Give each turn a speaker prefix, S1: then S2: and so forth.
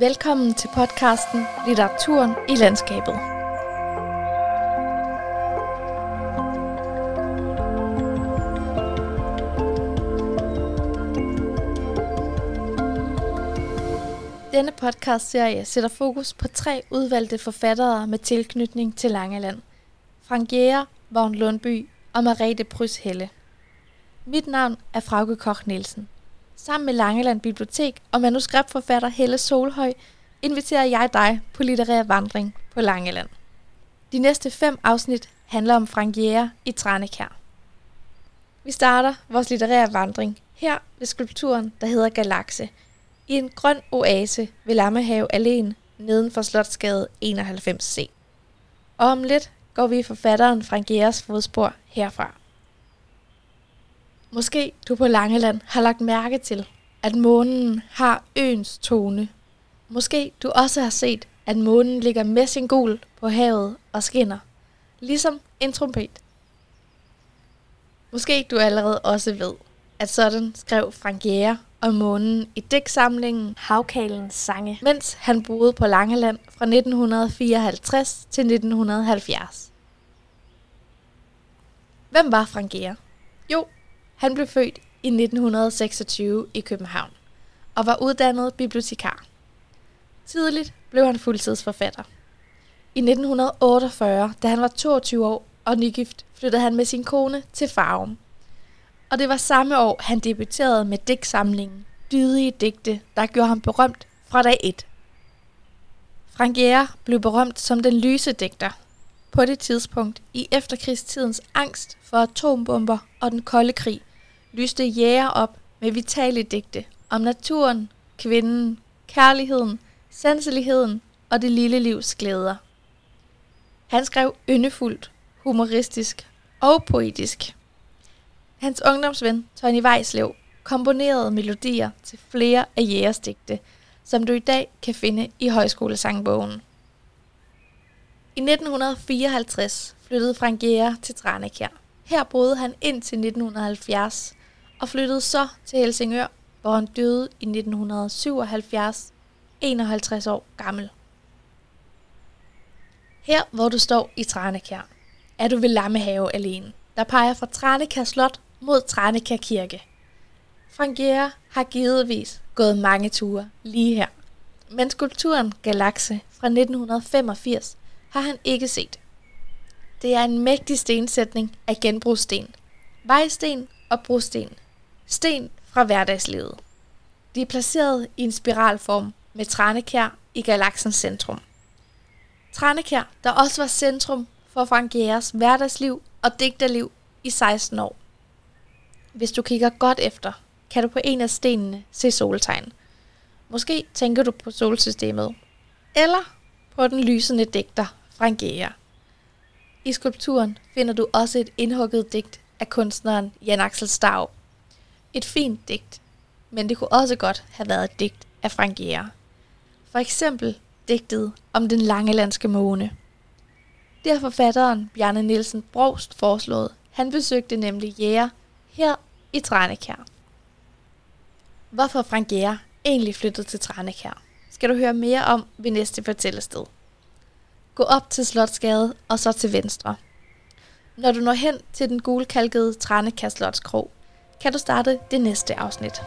S1: Velkommen til podcasten Litteraturen i landskabet. Denne podcastserie sætter fokus på tre udvalgte forfattere med tilknytning til Langeland. Frank Jæger, Vagn Lundby og Marete Prys Helle. Mit navn er Frauke Koch Nielsen. Sammen med Langeland Bibliotek og manuskriptforfatter Helle Solhøj inviterer jeg dig på litterær vandring på Langeland. De næste fem afsnit handler om Frank Jæger i Tranekær. Vi starter vores litterære vandring her ved skulpturen, der hedder Galaxe, i en grøn oase ved Lammehave Alene neden for Slotsgade 91C. Og om lidt går vi i forfatteren Frank Jægers fodspor herfra. Måske du på Langeland har lagt mærke til, at månen har øens tone. Måske du også har set, at månen ligger med sin gul på havet og skinner, ligesom en trompet. Måske du allerede også ved, at sådan skrev Frank Jæger om månen i digtsamlingen Havkalens sange, mens han boede på Langeland fra 1954 til 1970. Hvem var Frank Jæger? Jo, han blev født i 1926 i København og var uddannet bibliotekar. Tidligt blev han fuldtidsforfatter. I 1948, da han var 22 år og nygift, flyttede han med sin kone til Farum. Og det var samme år, han debuterede med digtsamlingen Dydige digte, der gjorde ham berømt fra dag 1. Frank Jæger blev berømt som den lyse digter. På det tidspunkt i efterkrigstidens angst for atombomber og den kolde krig, lyste Jæger op med vitale digte om naturen, kvinden, kærligheden, sanseligheden og det lille livs glæder. Han skrev yndefuldt, humoristisk og poetisk. Hans ungdomsven Tony Weislev komponerede melodier til flere af Jægers digte, som du i dag kan finde i højskolesangbogen. I 1954 flyttede Frank Jæger til Tranekær. Her boede han indtil 1970 og flyttede så til Helsingør, hvor han døde i 1977, 51 år gammel. Her, hvor du står i Tranekær, er du ved Lammehave alene, der peger fra Tranekær Slot mod Tranekær Kirke. Frank Jæger har givetvis gået mange ture lige her, men skulpturen Galaxe fra 1985 har han ikke set. Det er en mægtig stensætning af genbrugssten, vejsten og brosten. Sten fra hverdagslivet. De er placeret i en spiralform med Tranekær i galaksens centrum. Tranekær, der også var centrum for Frank Jægers hverdagsliv og digterliv i 16 år. Hvis du kigger godt efter, kan du på en af stenene se soltegn. Måske tænker du på solsystemet, eller på den lysende digter Frank Jæger. I skulpturen finder du også et indhugget digt af kunstneren Jan Axel Stav. Et fint digt, men det kunne også godt have været et digt af Frank Jæger. For eksempel digtet om den lange landske måne. Det har forfatteren Bjarne Nielsen Brost foreslået. Han besøgte nemlig Jæger her i Tranekær. Hvorfor Frank Jæger egentlig flyttede til Tranekær, skal du høre mere om ved næste fortællested. Gå op til Slotsgade og så til venstre. Når du når hen til den gulkalkede Tranekær Slotskrog, kan du starte det næste afsnit.